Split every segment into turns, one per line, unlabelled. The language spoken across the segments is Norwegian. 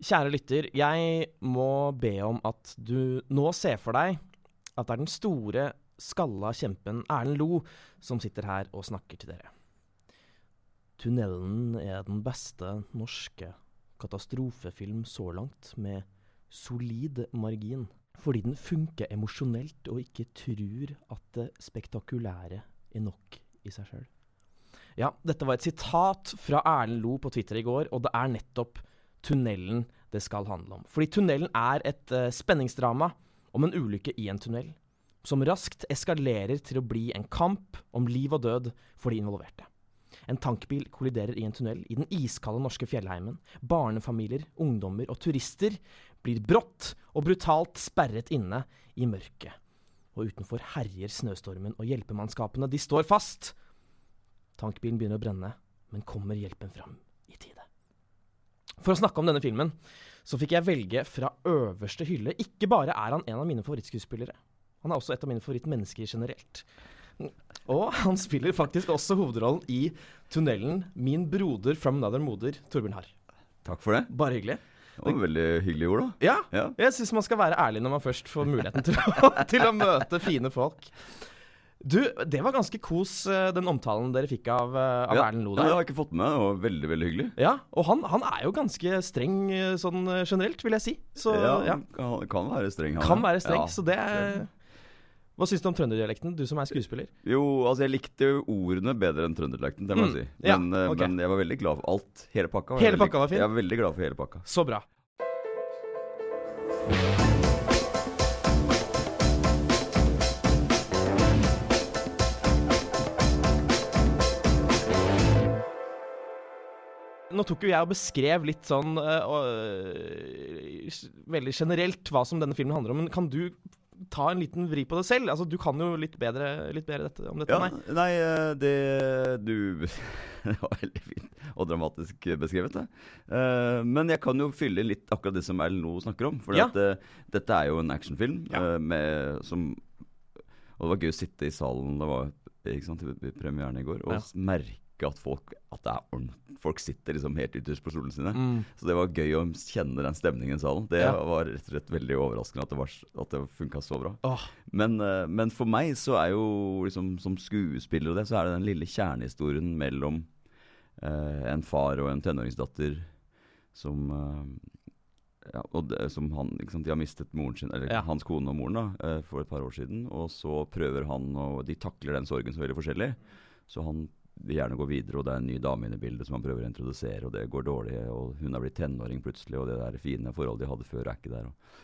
Kjære lytter, jeg må be om at du nå ser for deg at det er den store, skalla kjempen Erlend Lo som sitter her og snakker til dere. Tunnelen er den beste norske katastrofefilm så langt, med solid margin. Fordi den funker emosjonelt og ikke tror at det spektakulære er nok i seg sjøl. Ja, dette var et sitat fra Erlend Lo på Twitter i går, og det er nettopp tunnelen det skal handle om. Fordi tunnelen er et uh, spenningsdrama om en ulykke i en tunnel, som raskt eskalerer til å bli en kamp om liv og død for de involverte. En tankbil kolliderer i en tunnel i den iskalde norske fjellheimen. Barnefamilier, ungdommer og turister blir brått og brutalt sperret inne i mørket. Og utenfor herjer snøstormen, og hjelpemannskapene, de står fast. Tankbilen begynner å brenne, men kommer hjelpen fram. For å snakke om denne filmen, så fikk jeg velge fra øverste hylle. Ikke bare er han en av mine favorittskuespillere, han er også et av mine favorittmennesker generelt. Og han spiller faktisk også hovedrollen i Tunnelen, min broder from another moder, Torbjørn Harr.
Takk for det.
Bare hyggelig.
Det var veldig hyggelige ord, da.
Ja,
Ja.
jeg syns man skal være ærlig når man først får muligheten til å, til å møte fine folk. Du, det var ganske kos, eh, den omtalen dere fikk av, eh, av
ja.
Erlend Lo
Ja, det har jeg ikke fått med meg. Det var veldig, veldig hyggelig.
Ja, og han, han er jo ganske streng eh, sånn generelt, vil jeg si. Så ja,
ja, Han kan være streng, han.
kan være streng.
Ja.
Så det er Hva syns du om trønderdialekten, du som er skuespiller?
Jo, altså jeg likte ordene bedre enn trønderdialekten, det må
Mm,
jeg si. Men, ja,
okay.
men jeg var veldig glad for alt. Hele pakka var,
Hele
jeg veldig,
var fin?
Jeg var veldig glad for hele pakka.
Så bra. Nå tok jo jeg og beskrev litt sånn øh, veldig generelt hva som denne filmen handler om, men kan du ta en liten vri på det selv? Altså, Du kan jo litt bedre, litt bedre dette, om dette
Ja,
enn meg.
nei, eh, det du Det var veldig fint og dramatisk beskrevet, det. Uh, men jeg kan jo fylle litt akkurat det som Erlend Loe snakker om. For
Ja.
dette er jo en actionfilm
Ja.
uh, med som Og det var gøy å sitte i salen det var, sant, i premieren i går og
Ja.
Merke at folk At det er Folk sitter liksom helt ytterst på stolene sine.
Mm.
Så det var gøy å kjenne den stemningen i salen. Det
Ja.
var rett og slett veldig overraskende at det, var, at det funka så bra.
Oh.
Men, eh, men for meg så er jo liksom som skuespiller og det, så er det den lille kjernehistorien mellom eh, en far og en tenåringsdatter som eh, ja, og det, som han, sant, De har mistet moren sin, eller
Ja.
hans kone og moren da, eh, for et par år siden. Og så prøver han, og de takler den sorgen så veldig forskjellig. Så han vil gjerne gå videre, og det er en ny dame inne i bildet som han prøver å introdusere, og det går dårlig. Og hun er blitt tenåring plutselig, og det der fine forholdet de hadde før, er ikke der. Og,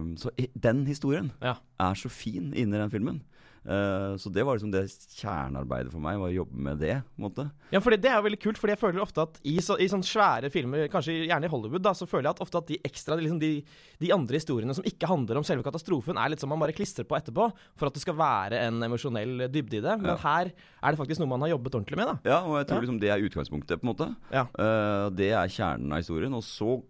um, så den historien
Ja.
er så fin inni den filmen. Eh, så det var liksom det kjernearbeidet for meg, var å jobbe med det. på en måte.
Ja, for Det er jo veldig kult, fordi jeg føler ofte at i, så, i sånne svære filmer, kanskje gjerne i Hollywood, da, så føler jeg at ofte at de ekstra, liksom de, de andre historiene som ikke handler om selve katastrofen, er litt som man bare klistrer på etterpå, for at det skal være en emosjonell dybde i det. Men
Ja.
her er det faktisk noe man har jobbet ordentlig med, da.
Ja, og jeg tror
Ja.
liksom det er utgangspunktet, på en måte.
Ja.
Uh, det er kjernen av historien. Og så,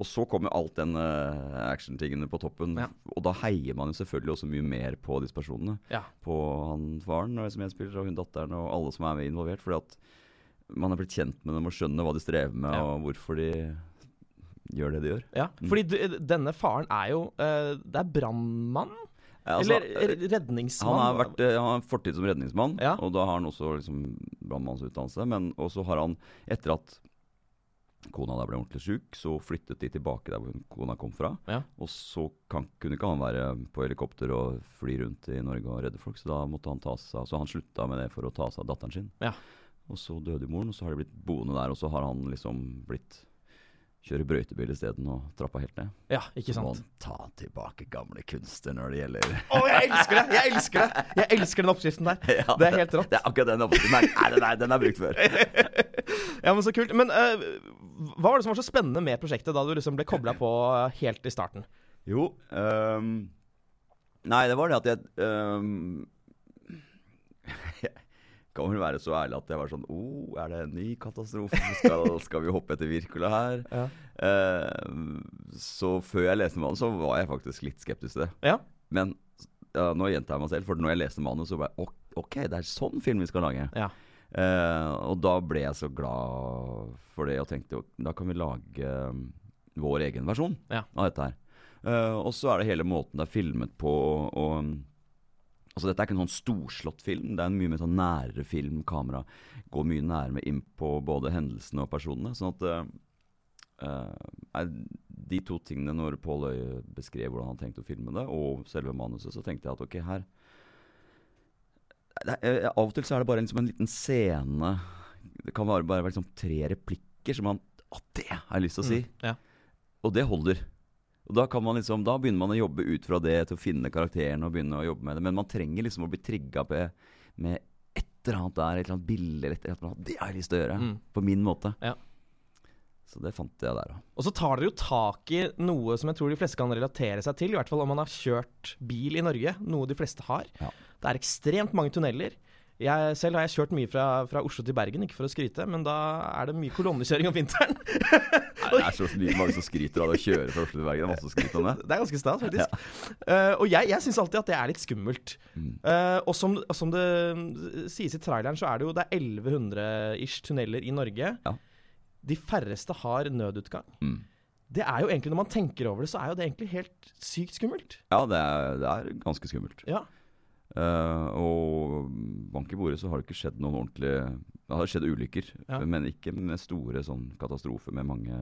og, så kommer alt den uh, actiontingene på toppen.
Ja.
Og da heier man jo selvfølgelig også mye mer på disse personene.
Ja.
På han faren og som jeg spiller, og hun datteren og alle som er med involvert. Fordi at man er blitt kjent med dem og skjønner hva de strever med,
Ja.
og hvorfor de gjør det de gjør.
Ja, fordi du, denne faren er jo uh, Det er brannmann?
Altså,
Eller redningsmann?
Han har, vært, eh, han har fortid som redningsmann,
Ja.
og da har han også liksom brannmannsutdannelse. Men også har han, etter at kona der ble ordentlig syk, så flyttet de tilbake der hvor kona kom fra.
Ja.
Og så kan, kunne ikke han være på helikopter og fly rundt i Norge og redde folk, så da måtte han ta seg Så han slutta med det for å ta seg av datteren sin.
Ja.
Og så døde moren, og så har de blitt boende der, og så har han liksom blitt Kjøre brøytebil isteden og trappa helt ned.
Ja, ikke
må
sant?
han ta tilbake gamle kunster når det gjelder
Å, jeg elsker det! Jeg elsker det! Jeg elsker den oppskriften der.
Ja,
Det er helt rått.
Det er akkurat den oppskriften. Nei, nei, den er, den er brukt før.
Ja, men så kult. Men eh, hva var det som var så spennende med prosjektet da du liksom ble kobla på eh, helt i starten?
Jo um, Nei, det var det at jeg um, Jeg kan vel være så ærlig at jeg var sånn oh, er det en ny katastrofe? Skal, skal vi hoppe etter Wirkola her?
Ja.
Uh, så før jeg leste manuset, så var jeg faktisk litt skeptisk til det.
Ja.
Men ja, nå gjentar jeg meg selv, for når jeg leste manus, så «Ok, OK, det er sånn film vi skal lage.
Ja.
Eh, og da ble jeg så glad for det og tenkte jo da kan vi lage vår egen versjon
Ja.
av dette her. Eh, og så er det hele måten det er filmet på og, og Altså Dette er ikke en sånn storslått film. Det er en mye mer sånn nærere film. Kamera går mye nærmere inn på både hendelsene og personene. Sånn at eh, eh, er De to tingene når Pål Øye beskrev hvordan han tenkte å filme det, og selve manuset, så tenkte jeg at ok, her er, eh, Av og til så er det bare liksom en liten scene Det kan bare, bare være liksom tre replikker som man Å, det har jeg lyst til å si!
Mm, ja.
Og det holder. Og da, kan man liksom, da begynner man å jobbe ut fra det til å finne karakteren og begynne å jobbe med det. Men man trenger liksom å bli trigga med et eller annet der, et eller annet bilde eller et eller annet. Det har jeg lyst til å gjøre.
Mm.
På min måte.
Ja.
Så det fant jeg der, da.
Og så tar dere jo tak i noe som jeg tror de fleste kan relatere seg til, i hvert fall om man har kjørt bil i Norge, noe de fleste har.
Ja.
Det er ekstremt mange tunneler. Jeg, selv har jeg kjørt mye fra, fra Oslo til Bergen, ikke for å skryte, men da er det mye kolonnekjøring om vinteren.
Nei, det er så mange som skryter av det å kjøre fra Oslo til Bergen. Det er masse skryt om det.
Det er ganske stas, faktisk. Eh, og jeg, jeg syns alltid at det er litt skummelt.
Mm.
Eh, og som, som det sies i traileren, så er det jo det er 1100-ish tunneler i Norge.
Ja.
De færreste har nødutgang.
Mm.
Det er jo egentlig, Når man tenker over det, så er jo det egentlig helt sykt skummelt.
Ja, det er, det er ganske skummelt.
Ja.
Eh, og bank i bordet så har det ikke skjedd noen ordentlige Det har skjedd ulykker,
Ja.
men ikke med store sånn katastrofer med mange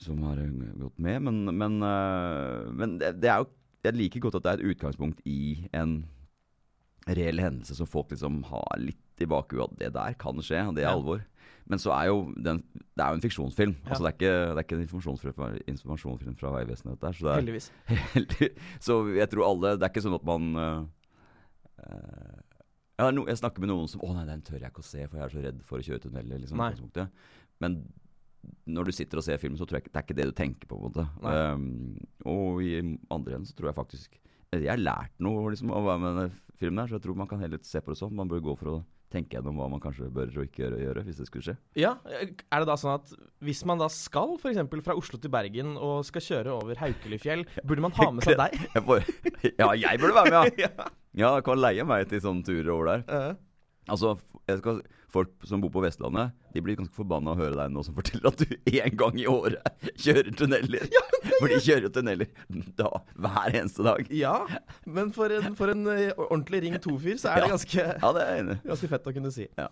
som har eh, gått med. Men, men, uh, men det, det er jo Jeg liker godt at det er et utgangspunkt i en reell hendelse som folk liksom har litt i bakhuet at det der kan skje, det er
Ja.
alvor. Men så er jo den, det er jo en fiksjonsfilm.
Ja.
Altså det, er ikke, det er ikke en informasjonsfilm fra, informasjonsfilm fra Vegvesenet. dette Så det er,
Heldigvis.
Heldig. Så jeg tror alle Det er ikke sånn at man øh, øh, jeg, no, jeg snakker med noen som 'Å nei, den tør jeg ikke å se, for jeg er så redd for å kjøre tunneler'. Liksom. Men når du sitter og ser film, så tror jeg ikke det er ikke det du tenker på. på en måte um, Og i andre enden så tror jeg faktisk Jeg har lært noe liksom, av å være med denne filmen her, så jeg tror man kan heller se på det sånn. Man bør gå for å tenke gjennom hva man kanskje bør og ikke gjøre, hvis det skulle skje.
Ja, Er det da sånn at hvis man da skal f.eks. fra Oslo til Bergen og skal kjøre over Haukelifjell, burde man ha med seg deg?
Jeg får, ja, jeg burde være med, ja!
ja.
Kan leie meg til sånne turer over der.
Eh,
Altså, jeg skal, Folk som bor på Vestlandet De blir ganske forbanna å høre deg nå som forteller at du én gang i året kjører tunneler. For de kjører jo tunneler da, hver eneste dag.
ja, men for en, for en eh, ordentlig Ring 2-fyr så er det ganske,
Ja, det er
ganske fett å kunne si.
Ja.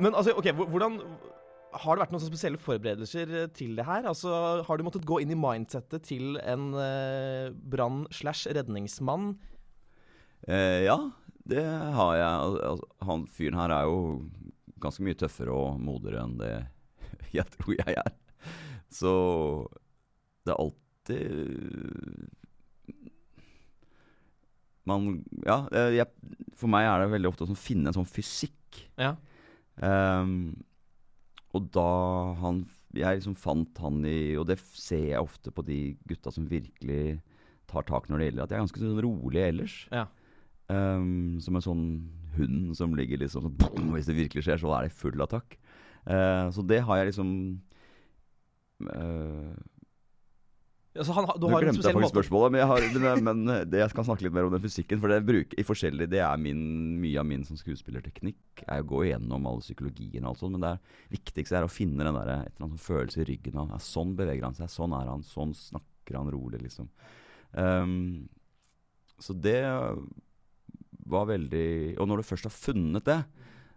Men altså, ok, hvordan Har det vært noen spesielle forberedelser eh, til det her? Altså, Har du måttet gå inn i mindsettet til en eh, brann- slash redningsmann?
Eh, ja, det har jeg. Han fyren her er jo ganske mye tøffere og modigere enn det jeg tror jeg er. Så det er alltid Man Ja, eh, jeg, for meg er det veldig ofte å sånn finne en sånn fysikk.
Ja.
Um, og da han Jeg liksom fant han i Og det ser jeg ofte på de gutta som virkelig tar tak når det gjelder, at jeg er ganske sånn rolig ellers.
Ja.
Ehm, som en sånn hund som ligger liksom sånn boom, Hvis det virkelig skjer, så er det full attakk. Uh, så det har jeg liksom eh,
Altså, han, ha- du
Nå
har
glemte jeg faktisk spørsmålet, men, jeg, har, men, men det, jeg skal snakke litt mer om den fysikken. For det bruker i forskjellig Det er min, mye av min som skuespillerteknikk. Er å gå igjennom all psykologien og alt sånt. Men det er, viktigste er å finne den der, et eller annet sånn følelse i ryggen. av, ja, sånn beveger han seg. Sånn er han. Sånn snakker han rolig, liksom. Um, så det var veldig Og når du først har funnet det,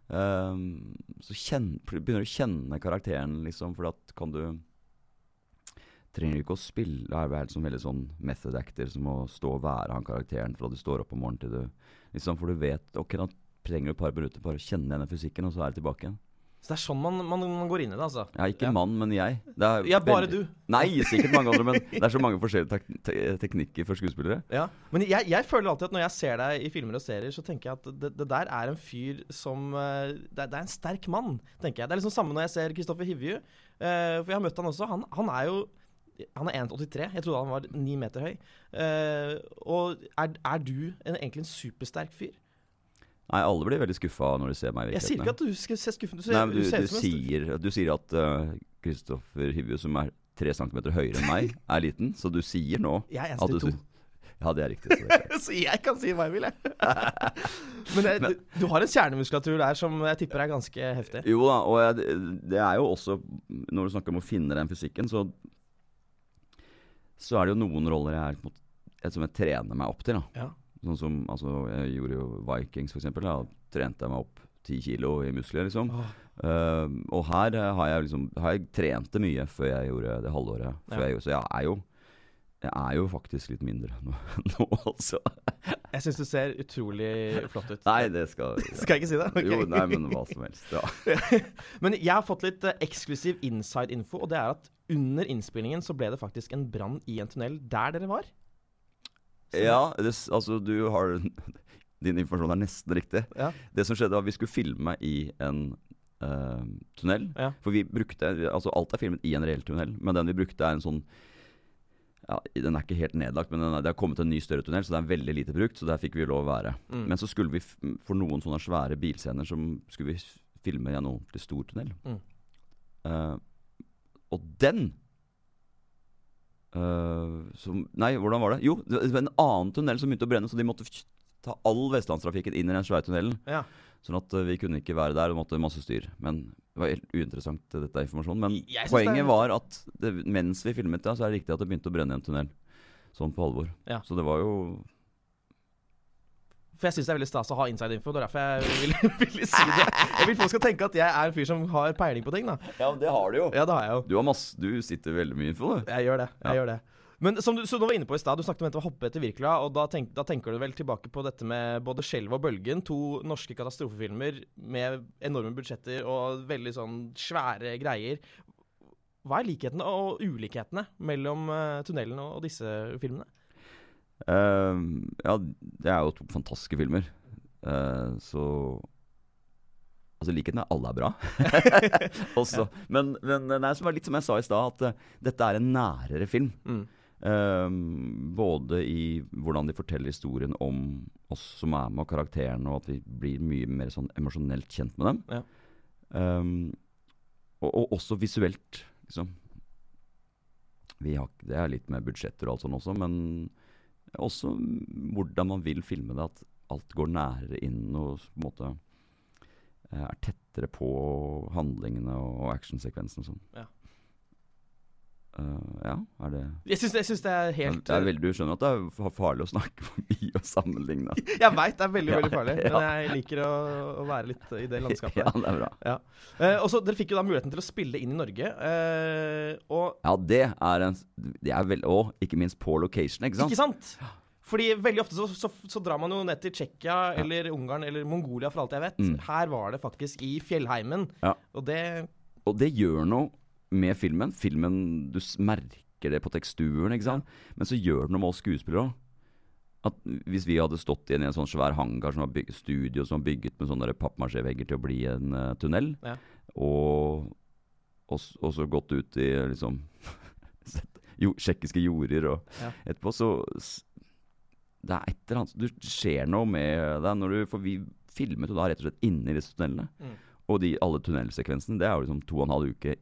um, så kjenn, begynner du å kjenne karakteren, liksom. For da kan du trenger du ikke å spille er vel som veldig sånn method actor som å stå og være han karakteren fra du står opp om morgenen til du liksom For du vet Ok, da trenger du et par minutter bare å kjenne igjen den fysikken, og så er det tilbake igjen.
Så det er sånn man, man, man går inn i det, altså?
Ja, ikke
Ja.
mann, men jeg. Det
Ja, bare du.
Nei, sikkert mange andre, men det er så mange forskjellige tek te teknikker for skuespillere.
Ja, Men jeg, jeg føler alltid at når jeg ser deg i filmer og serier, så tenker jeg at det, det der er en fyr som eh, det, det er en sterk mann, tenker jeg. Det er liksom samme når jeg ser Kristoffer Hivju. eh, for jeg har møtt han også. Han, han er jo han er 1,83. Jeg trodde han var 9 meter høy. Uh, og er, er du en, egentlig en supersterk fyr?
Nei, alle blir veldig skuffa når de ser meg i
Jeg sier ikke at du skal se skuffende ut. Du, ser-
Nei, men
du
du, du, sier, du sier at Kristoffer Hivju, som er tre centimeter høyere enn meg, er liten. Så du sier nå
Jeg er
eneste i
to.
Ja, det er riktig. Så det
Så jeg kan si hva jeg vil, jeg. Men det, du, du har en kjernemuskulatur der som jeg tipper er ganske heftig.
Jo da, og jeg, det er jo også Når du snakker om å finne den fysikken, så Så er det jo noen roller jeg, er, jeg, som jeg trener meg opp til. da
Ja.
Sånn som altså, Jeg gjorde jo Vikings, eksempel. Da trente jeg meg opp ti kilo i muskler, liksom.
Oh.
Uh, og her eh, har jeg liksom Har jeg trent det mye før jeg gjorde det halvåret.
Ja.
jeg, så jeg er jo Jeg er jo faktisk litt mindre nå, nå altså.
Jeg syns du ser utrolig flott ut.
Nei, det skal
Skal jeg ikke si det? Okay.
Jo, nei, men hva som helst. Ja.
Men jeg har fått litt eh, eksklusiv inside-info, og det er at under innspillingen så ble det faktisk en brann i en tunnel der dere var. Så-
Ja, det, altså du har Din informasjon er nesten riktig.
Ja.
Det som skjedde var at vi skulle filme i en uh, tunnel.
Ja.
For vi brukte Altså alt er filmet i en reell tunnel, men den vi brukte er en sånn ja, Den er ikke helt nedlagt, men den er, det har kommet en ny større tunnel, så det er veldig lite brukt. Så der fikk vi lov å være.
Mm.
Men så skulle vi, for noen sånne svære bilscener, som skulle vi filme i en ordentlig stor tunnel.
Mm.
Uh, og den eh, som, Nei, hvordan var det? Jo, det var en annen tunnel som begynte å brenne, så de måtte ta all vestlandstrafikken inn i den svære tunnelen.
Ja.
Sånn at eh, vi kunne ikke være der og måtte masse styr. Men det var helt uinteressant, eh, dette informasjonen. Men poenget
er-
var at det, mens vi filmet det, så er det riktig at det begynte å brenne i en tunnel. Sånn på alvor.
Ja.
Så det var jo
For jeg syns det er veldig stas å ha inside info. Det er derfor jeg vil, vil si det. Jeg vil folk skal tenke at jeg er en fyr som har peiling på ting, da.
Ja, det har du jo.
Ja, det har jeg jo.
Du, har masse, du sitter veldig mye info, du.
Jeg gjør det. jeg
Ja.
gjør det Men som du, som du var inne på i stad, du snakket om å hoppe etter Wirkola, og da, tenk, da tenker du vel tilbake på dette med både 'Skjelvet og Bølgen', to norske katastrofefilmer med enorme budsjetter og veldig sånn svære greier. Hva er likhetene og ulikhetene mellom uh, tunnelen og disse filmene?
Eh, ja, det er jo to fantastiske filmer. Uh, så Altså, likheten er alle er bra. Også. Men, men som er litt som jeg sa i stad, at uh, dette er en nærere film.
Mm.
Både i hvordan de forteller historien om oss som er med, og karakterene, og at vi blir mye mer sånn emosjonelt kjent med dem.
Ja.
Um, og, og også visuelt, liksom. Vi har, det er litt med budsjetter og alt sånt også, men også hvordan man vil filme det. At alt går nærere inn og på en måte eh, er tettere på handlingene og actionsekvensene og sånn.
Ja.
Eh, ja, er det
Jeg syns, det er helt
det er veldig, Du skjønner at det er farlig å snakke for mye og sammenligne?
Jeg veit det er veldig
Ja,
veldig farlig,
ja.
men jeg liker å, å være litt i det landskapet.
Ja, det er bra.
Ja. Uh, og så Dere fikk jo da muligheten til å spille inn i Norge. Uh, og
Ja, det er en det er vel, Og ikke minst på location, ikke sant?
Ikke sant? Fordi veldig ofte så, så, så drar man jo ned til Tsjekkia eller Ungarn eller Mongolia, for alt jeg vet.
Mm.
Her var det faktisk i fjellheimen.
Ja.
Og det
Og det gjør noe med filmen. Filmen, Du merker det på teksturen, ikke sant? Men så gjør det noe med oss skuespillere òg. At Hvis vi hadde stått igjen i en sånn svær hangar som var bygget, studio som var bygget med sånne pappmasjévegger til å bli en uh, tunnel,
Ja.
og, og, og så gått ut i liksom jo, tsjekkiske jorder og
Ja.
etterpå, så Det er et eller annet Du ser noe med deg når du For vi filmet jo da rett og slett inni disse tunnelene.
Mm.
Og de, alle tunnelsekvensene, det er jo liksom to og en halv uke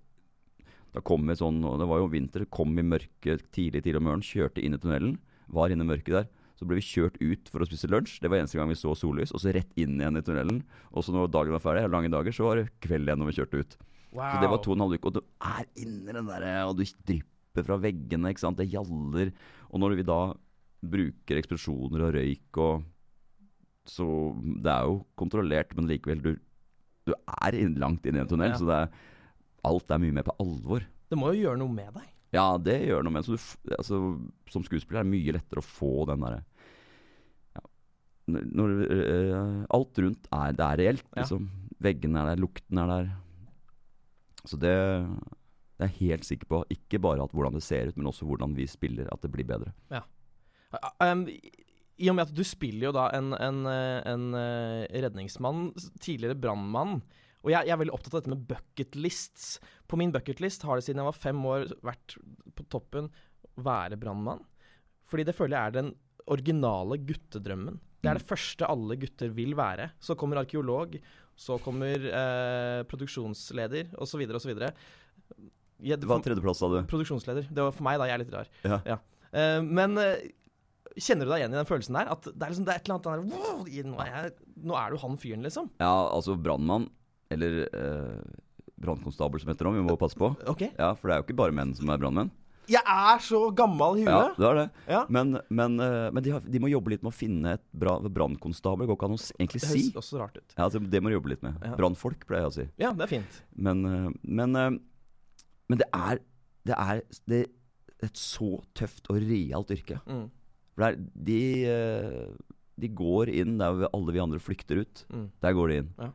Da kom vi sånn, og det var jo vinter, kom i mørket tidlig tidlig om morgenen, kjørte inn i tunnelen, var inne i mørket der. Så ble vi kjørt ut for å spise lunsj, det var eneste gang vi så sollys, og så rett inn igjen i tunnelen. Og så når dagen var ferdig, lange dager, så var det kveld igjen når vi kjørte ut.
Wow.
Så det var to og en halv uke, og du er inni den derre, og du drypper fra veggene, ikke sant, det gjaller. Og når vi da bruker eksplosjoner og røyk og Så det er jo kontrollert, men likevel, du, du er langt inn i en tunnel,
Ja.
så det er, alt er mye mer på alvor.
Det må jo gjøre noe med deg.
Ja, det gjør noe med så du, altså, Som skuespiller er det mye lettere å få den derre ja, når, eh, Alt rundt er, det er reelt,
Ja.
liksom. Veggene er der, lukten er der. Så det, det er jeg helt sikker på. Ikke bare at hvordan det ser ut, men også hvordan vi spiller, at det blir bedre.
Um, I og med at du spiller jo da en, en, en redningsmann, tidligere brannmann. Og jeg, jeg er veldig opptatt av dette med bucketlists. På min bucketlist har det siden jeg var fem år vært på toppen være brannmann. Fordi det føler jeg er den originale guttedrømmen. Det er det første alle gutter vil være. Så kommer arkeolog, så kommer eh, produksjonsleder osv. osv. Ja,
Hva er tredjeplass, sa du?
Produksjonsleder. Det var for meg, da. Jeg er litt rar.
Ja.
Eh, men eh, Kjenner du deg igjen i den følelsen der? At det er, liksom, det er et eller annet der, wow, nå, er jeg, nå er du han fyren, liksom.
Ja, altså brannmann, eller eh, brannkonstabel som heter det, vi må passe på.
Ok.
Ja, for det er jo ikke bare menn som er brannmenn.
Jeg er så gammel i
Ja,
huet.
det er det.
Ja.
Men, men, eh, men de, har, de må jobbe litt med å finne et bra brannkonstabel. Går ikke an å egentlig si.
Det høres også rart ut.
Ja, altså, det må du jobbe litt med.
Ja.
Brannfolk, pleier jeg å si.
Ja, det er fint.
Men, eh, men, eh, men det er Det er det et så tøft og realt yrke.
Mm.
For de, de går inn der alle vi andre flykter ut.
Mm.
Der går de inn.
Ja.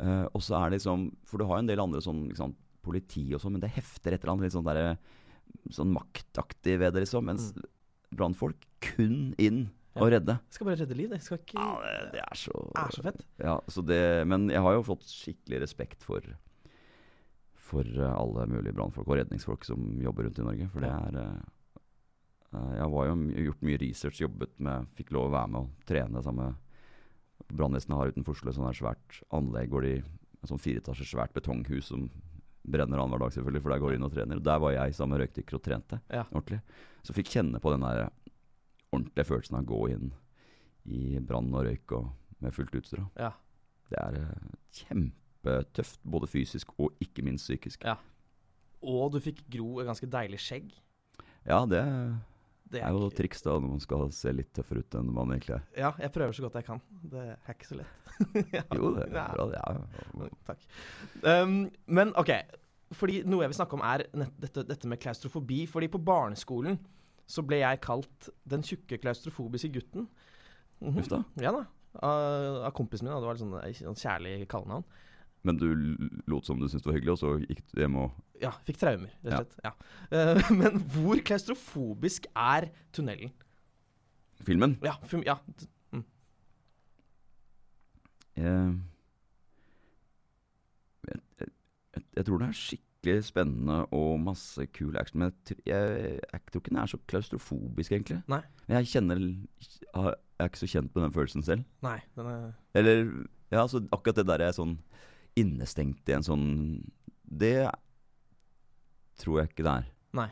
Eh, og så er det liksom For du har jo en del andre sånn liksom, politi og sånn, men det hefter et eller annet litt sånn der, Sånn maktaktig ved det, liksom. Mens brannfolk kun inn
Mm. Ja.
og redde.
Jeg skal bare redde liv. Det skal ikke
Ja, det, det er så
er så fett.
Ja, så det, men jeg har jo fått skikkelig respekt for For eh, alle mulige brannfolk og redningsfolk som jobber rundt i Norge. For det er eh, Jeg har jo gjort mye research, jobbet med Fikk lov å være med og trene sammen med Brannvesenet har utenfor Oslo et sånt svært anlegg hvor de sånn fireetasjes svært betonghus som brenner annenhver dag, selvfølgelig, for der går de inn og trener. Der var jeg sammen med røykdykker og trente
Ja.
ordentlig. Så fikk kjenne på den der ordentlige følelsen av å gå inn i brann og røyk og med fullt utstyr.
Ja.
Det er eh, kjempetøft, både fysisk og ikke minst psykisk.
Ja. Og du fikk gro et ganske deilig skjegg.
Ja, det
Det
er jo
noe
triks da når man skal se litt tøffere ut enn man egentlig er.
Ja, jeg prøver så godt jeg kan. Det er ikke så lett. Ja.
Jo, det er
Ja.
bra, det. Ja.
Takk. Um, men OK. Fordi noe jeg vil snakke om, er dette, dette med klaustrofobi. Fordi på barneskolen så ble jeg kalt den tjukke klaustrofobiske gutten. Mhm.
Uff da.
Ja da. Av, av kompisen min. da. Det var litt sånn, sånn kjærlig kallenavn.
Men du lot som du syntes det var hyggelig, og så gikk du hjem og
Ja, fikk traumer, rett og slett. Ja. Eh, men hvor klaustrofobisk er tunnelen?
Filmen
Ja, Film, ja. mm.
eh, jeg, jeg, jeg, jeg tror det er skikkelig spennende og masse kul action. Men jeg, tror ikke den er så klaustrofobisk, egentlig.
Nei.
Men jeg kjenner Jeg er ikke så kjent med den følelsen selv.
Nei, den er
Eller ja, altså akkurat det der er sånn innestengt i en sånn Det tror jeg ikke det er.
Nei.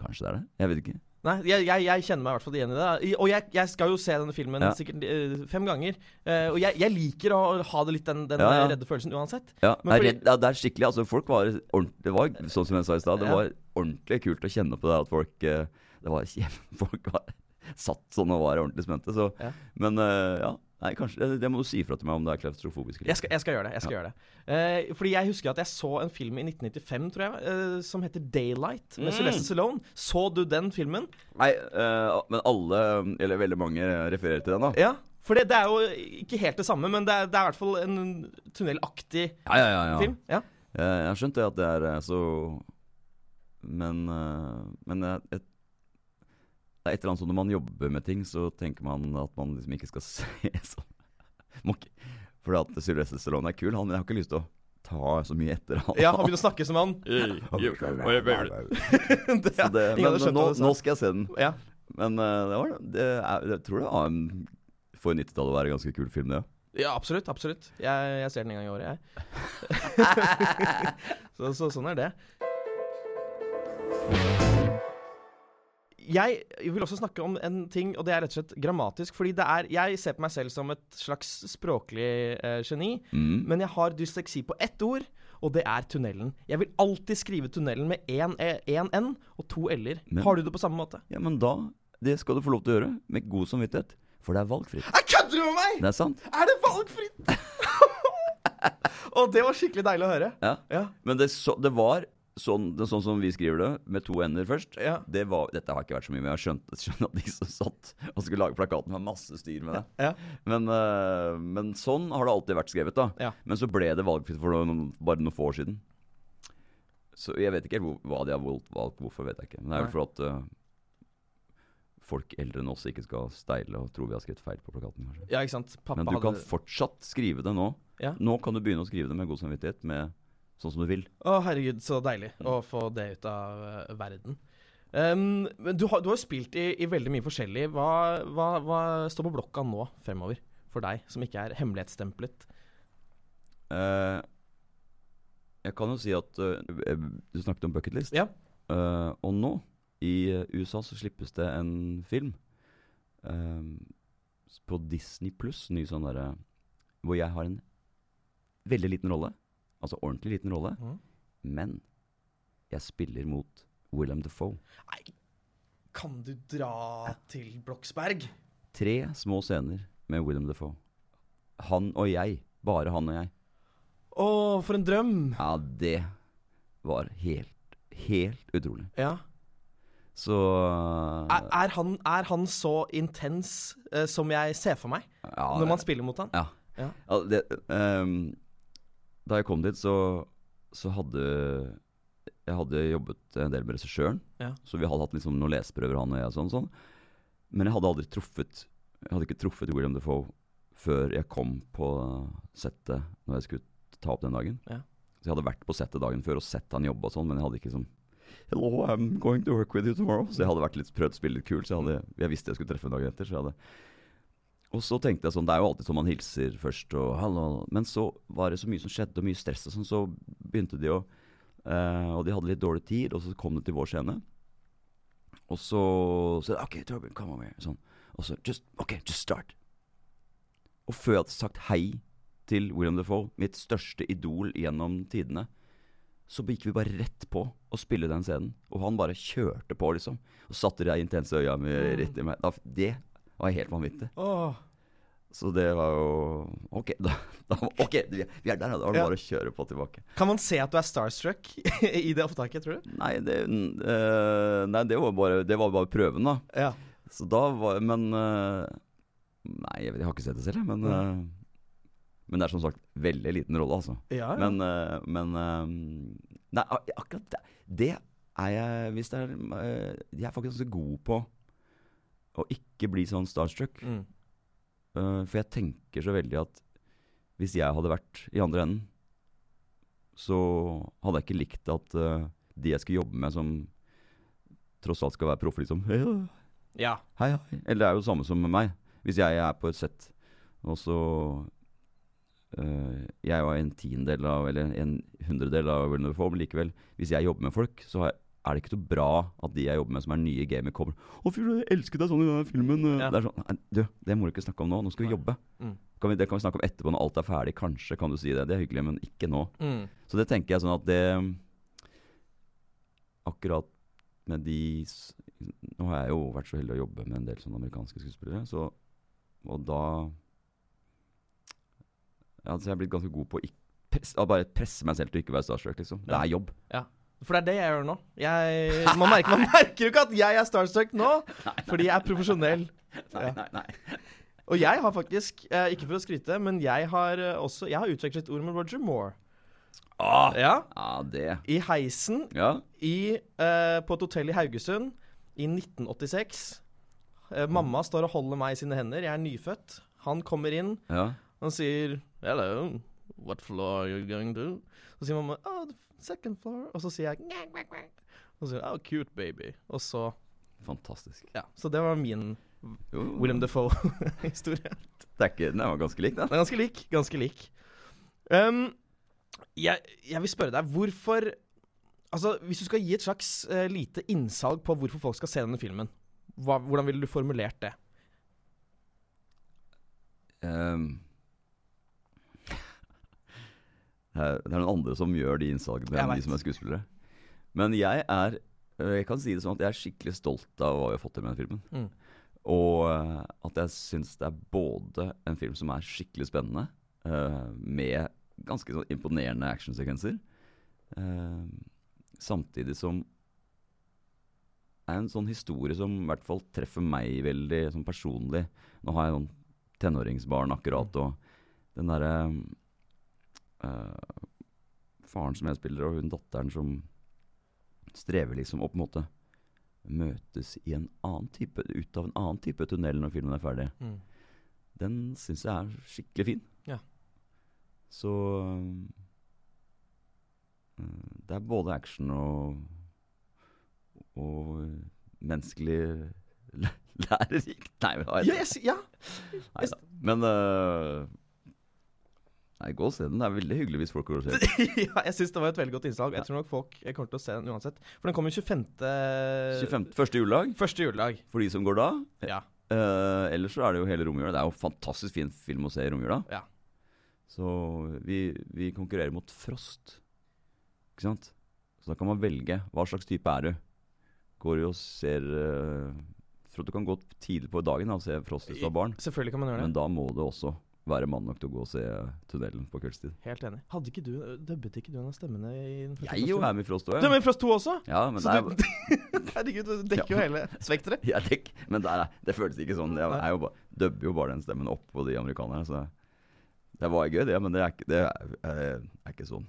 Kanskje det er det? Jeg vet ikke.
Nei, jeg, jeg, jeg kjenner meg i hvert fall igjen i det. I- Og jeg, jeg skal jo se denne filmen
Ja.
sikkert uh, fem ganger. Uh, og jeg, jeg liker å ha det litt den, den
Ja, ja.
redde følelsen uansett.
Ja,
Men
er
fordi-
redd, ja, det er skikkelig altså folk var Det var sånn som jeg sa i stad, det var ordentlig kult å kjenne på det at folk uh, Det var Folk var satt sånn og var ordentlig spente. Så,
Ja.
Men ja, nei, kanskje det, må du si fra til meg om det er klaustrofobisk.
Jeg skal, jeg skal gjøre det. jeg skal gjøre det Eh, Fordi jeg husker at jeg så en film i 1995, tror jeg, eh, som heter 'Daylight', med
Mm.
Sylvester Stallone. Så du den filmen?
Nei, eh, men alle, eller veldig mange, refererer til den, da.
Ja. For det, det er jo ikke helt det samme, men det er, det er i hvert fall en tunnelaktig
Ja, ja, ja. ja.
film. Ja.
Jeg, jeg har skjønt det at det er eh, så Men, eh, men jeg, jeg, det er et eller annet sånn når man jobber med ting, så tenker man at man liksom ikke skal se sånn Fordi at Sylvester Stallone er kul, han, men jeg har ikke lyst til å ta så mye etter han.
ja, han begynner å snakke som han. det,
Så det, men nå, skal jeg se den.
Ja.
Men eh, det var, det er, jeg tror det var en, for 90-tallet å være en ganske kul film, det.
Ja, absolutt. absolutt Jeg, jeg ser den en gang i året, jeg. så, så sånn er det. Jeg vil også snakke om en ting, og det er rett og slett grammatisk. Fordi det er, jeg ser på meg selv som et slags språklig eh, geni,
Mm.
men jeg har dysleksi på ett ord, og det er tunnelen. Jeg vil alltid skrive tunnelen med én N og to L-er. Har du det på samme måte?
Ja, men da Det skal du få lov til å gjøre, med god samvittighet. For det er valgfritt.
Jeg kødder du med meg?!
Det er sant.
Er det valgfritt?! og det var skikkelig deilig å høre.
Ja.
Ja.
Men det, så, det var sånn, det, sånn som vi skriver det, med to ender først.
Ja.
Det var, dette har ikke vært så mye, men jeg har skjønt, at de som satt og skulle lage plakaten, var masse styr med det.
Ja.
Men, uh, men sånn har det alltid vært skrevet, da.
Ja.
Men så ble det valgfritt for noen, bare noen få år siden. Så jeg vet ikke helt hva de har valgt. Hvorfor, vet jeg ikke. Men det er vel for at uh, folk eldre enn oss ikke skal steile og tro vi har skrevet feil på plakaten, kanskje.
Ja, ikke sant. Pappa
Men du kan fortsatt skrive det nå.
Ja.
Nå kan du begynne å skrive det med god samvittighet, med sånn som du vil.
Å, herregud, så deilig
Mm.
å få det ut av uh, verden. Um, men du har, du har jo spilt i, i veldig mye forskjellig. Hva, hva, hva står på blokka nå fremover for deg, som ikke er hemmelighetsstemplet?
Uh, jeg kan jo si at uh, Du snakket om bucketlist.
Ja.
Uh, og nå, i USA, så slippes det en film ehm, på Disney pluss, ny sånn derre Hvor jeg har en veldig liten rolle. Altså ordentlig liten rolle.
Mm.
Men jeg spiller mot Willem Defoe.
Nei, kan du dra til Bloksberg?
Tre små scener med Willem Defoe. Han og jeg. Bare han og jeg.
Å, for en drøm!
Ja, det var helt, helt utrolig.
Ja.
Så
Er, er, han, er han så intens uh, som jeg ser for meg,
ja,
når man spiller mot han?
Ja.
Ja.
Ja, det, ehm, da jeg kom dit, så, så hadde Jeg hadde jobbet en del med regissøren.
Ja.
Så vi hadde hatt liksom noen leseprøver, han og jeg. Sånn, sånn. Men jeg hadde aldri truffet Jeg hadde ikke truffet William Defoe før jeg kom på settet når jeg skulle ta opp den dagen.
Ja.
Så jeg hadde vært på settet dagen før og sett han jobbe og sånn, men jeg hadde ikke sånn Hello, I'm going to work with you tomorrow. Så jeg hadde vært litt, prøvd å spille litt kul, så jeg, hadde, jeg visste jeg skulle treffe en dag etter. Så jeg hadde og så tenkte jeg sånn, det er jo alltid sånn man hilser først og hallo, Men så var det så mye som skjedde, og mye stress og sånn, så begynte de å eh, Og de hadde litt dårlig tid, og så kom de til vår scene. Og så sa de OK, Torben, come over here. Sånn. Og så just, OK, just start. Og før jeg hadde sagt hei til William Defoe, mitt største idol gjennom tidene, så gikk vi bare rett på å spille den scenen. Og han bare kjørte på, liksom. Og satte de intense øya mi rett i meg. Da, det var helt vanvittig.
Åh.
Så det var jo Ok, da, da ok, vi er er der, da var det bare å kjøre på tilbake.
Kan man se at du er starstruck i det opptaket, tror du?
Nei, det, uh, nei, det var bare, det var bare prøven, da.
Ja.
Så da var Men uh, Nei, jeg, vet, jeg har ikke sett det selv, men uh, Men det er som sagt veldig liten rolle, altså.
Ja, ja.
Men, men Nei, akkurat det, det er jeg Hvis det er Jeg er faktisk ganske god på å ikke bli sånn starstruck.
Mm.
Uh, for jeg tenker så veldig at hvis jeg hadde vært i andre enden, så hadde jeg ikke likt at uh, de jeg skulle jobbe med, som tross alt skal være proffe, liksom Hei,
ja.
hei, hei. Eller det er jo det samme som med meg. Hvis jeg er på et sett, og så uh, Jeg var en tiendedel av, eller en hundredel av Will Never men likevel, hvis jeg jobber med folk, så har jeg er det ikke så bra at de jeg jobber med som er nye i gamet, kommer 'Å, fy, jeg elsket deg sånn i denne filmen.'
Ja.
Det er sånn Nei, du, det må du ikke snakke om nå. Nå skal vi jobbe.
Mm.
Kan vi, det kan vi snakke om etterpå når alt er ferdig. Kanskje kan du si det. Det er hyggelig, men ikke nå.
Mm.
Så det tenker jeg sånn at det Akkurat med de Nå har jeg jo vært så heldig å jobbe med en del sånne amerikanske skuespillere, så Og da Ja, så jeg er blitt ganske god på å press, bare presse meg selv til å ikke være starstruck, liksom. Det er jobb.
For det er det jeg gjør nå. Jeg, man, merker, man merker jo ikke at jeg er starstruck nå, fordi jeg er profesjonell. Nei,
nei, nei.
Og jeg har faktisk, eh, ikke for å skryte, men jeg har eh, også Jeg har utvekslet ord med Roger Moore.
Ah,
Ja,
ah det
I heisen
Ja.
i, eh, på et hotell i Haugesund i 1986. Eh, mamma står og holder meg i sine hender. Jeg er nyfødt. Han kommer inn.
ja.
Han sier 'Hello, what floor are you going to?' Så sier mamma 'Oh, second floor'. Og så sier jeg «Ngak, ngak, ngak». Og så sier jeg 'Oh, cute baby'. Og så
Fantastisk.
Ja. Så det var min
Jo,
William Defoe-historie.
Den var ganske lik, den.
Den er ganske lik. Ganske lik. Um, jeg, jeg vil spørre deg, hvorfor Altså, Hvis du skal gi et slags uh, lite innsalg på hvorfor folk skal se denne filmen, hva, hvordan ville du formulert det?
Ehm, det, er, det er noen andre som gjør de innsalgene enn de som er skuespillere. Men jeg er øh, Jeg kan si det sånn at jeg er skikkelig stolt av hva vi har fått til med den filmen.
Mm.
Og øh, at jeg syns det er både en film som er skikkelig spennende, uh, med ganske sånn imponerende actionsekvenser, uh, samtidig som det er en sånn historie som i hvert fall treffer meg veldig sånn personlig. Nå har jeg noen tenåringsbarn akkurat, og den derre øh, Faren som jeg spiller, og hun datteren som strever liksom å på en måte møtes i en annen type, ut av en annen type tunnel når filmen er ferdig.
Mm.
Den syns jeg er skikkelig fin.
Ja.
Så øh, Det er både action og og menneskelig læ- lærerikt. Nei, men,
Ja, sy- ja.
Nei da. Men øh, Nei, gå og se den. Det er veldig hyggelig hvis folk går og ser den.
ja, jeg syns det var et veldig godt innslag. Jeg tror nok folk kommer til å se den uansett. For den kommer 25.
25. Første juledag
Første juledag.
for de som går da.
Ja.
Uh, ellers så er det jo hele romjula. Det er jo fantastisk fin film å se i romjula.
Ja.
Så vi, vi konkurrerer mot Frost. Ikke sant? Så da kan man velge. Hva slags type er du? Går du og ser uh, Tror du kan gå tidlig på dagen da, og se Frost hvis du har barn.
Selvfølgelig kan man gjøre det.
Men da må du også være mann nok til å gå og se tunnelen på kveldstid.
Helt enig. Hadde ikke du, Dubbet ikke du en av stemmene i den første
Jeg jo
Frost-filmen?
er med i Frost òg,
Du er med i Frost 2 også?
Ja, men
Så
det
du,
er,
herregud, du dekker jo hele spekteret.
jeg dekk, men det, er, det føles ikke sånn. Jeg jeg jo ba, dubber jo bare den stemmen opp på de amerikanerne. Så det var gøy, det, men det er, ikke- det er, er, er ikke sånn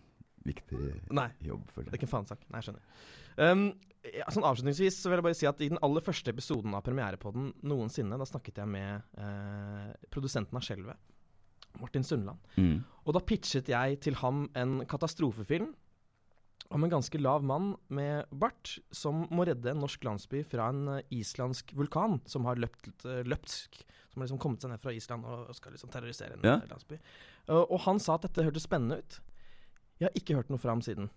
viktig
Nei.
jobb, Nei,
Det er ikke en faensak. Nei, jeg skjønner. Um, ja, sånn Avslutningsvis så vil jeg bare si at i den aller første episoden av Premierepodden noensinne, da snakket jeg med eh, produsenten av Skjelvet, Martin Sundland.
Mm.
Og da pitchet jeg til ham en katastrofefilm om en ganske lav mann med bart som må redde en norsk landsby fra en eh, islandsk vulkan som har løpt, løpsk, Som har liksom kommet seg ned fra Island og skal liksom terrorisere en
Ja.
eh, landsby. Og han sa at dette hørtes spennende ut. Jeg har ikke hørt noe fra ham siden.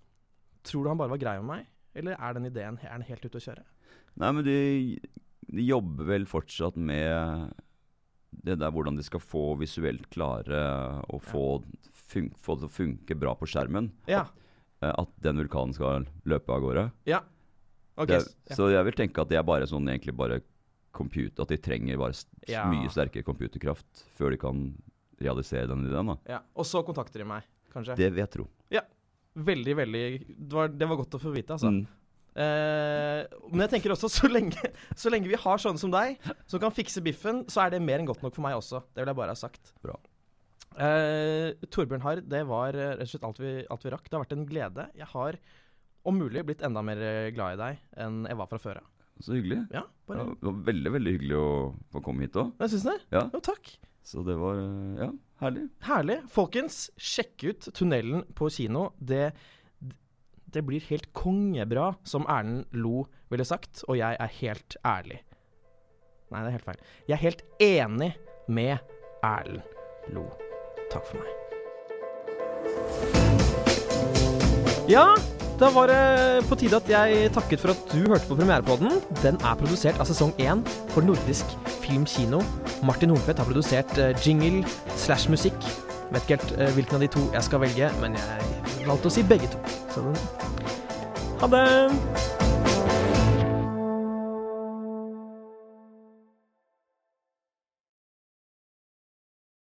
Tror du han bare var grei med meg, eller er den ideen er den helt ute å kjøre?
Nei, men de, de jobber vel fortsatt med det der hvordan de skal få visuelt klare å få, fun få det til å funke bra på skjermen.
Ja.
At, At den vulkanen skal løpe av gårde.
Ja. Okay.
det,
ja.
Så jeg vil tenke at det er bare sånn egentlig bare computer, At de trenger bare
Ja.
mye sterkere computerkraft før de kan realisere den ideen. da
ja. Og så kontakter de meg, kanskje.
Det vil jeg tro.
Veldig, veldig det var, det var godt å få vite, altså.
Mm.
Eh, men jeg tenker også, så lenge, så lenge vi har sånne som deg, som kan fikse biffen, så er det mer enn godt nok for meg også. Det vil jeg bare ha sagt.
Bra.
Uh, Torbjørn Harr, det var eh, rett og slett alt vi, alt vi rakk. Det har vært en glede. Jeg har om mulig blitt enda mer glad i deg enn jeg var fra før av.
Så hyggelig.
Ja,
Ja, det var veldig veldig hyggelig å få komme hit òg.
Jeg syns det.
Ja.
Jo, takk.
Så det var ja, herlig.
Herlig. Folkens, sjekk ut Tunnelen på kino. Det, det blir helt kongebra, som Erlend Lo ville sagt, og jeg er helt ærlig. Nei, det er helt feil. Jeg er helt enig med Erlend Lo. Takk for meg. Ja, da var det på tide at jeg takket for at du hørte på Premierepodden. Den er produsert av sesong én for Nordisk Film Kino. Martin Hornfedt har produsert eh, jingle slash musikk. Vet ikke helt eh, hvilken av de to jeg skal velge, men jeg valgte å si begge to. Så Ha det!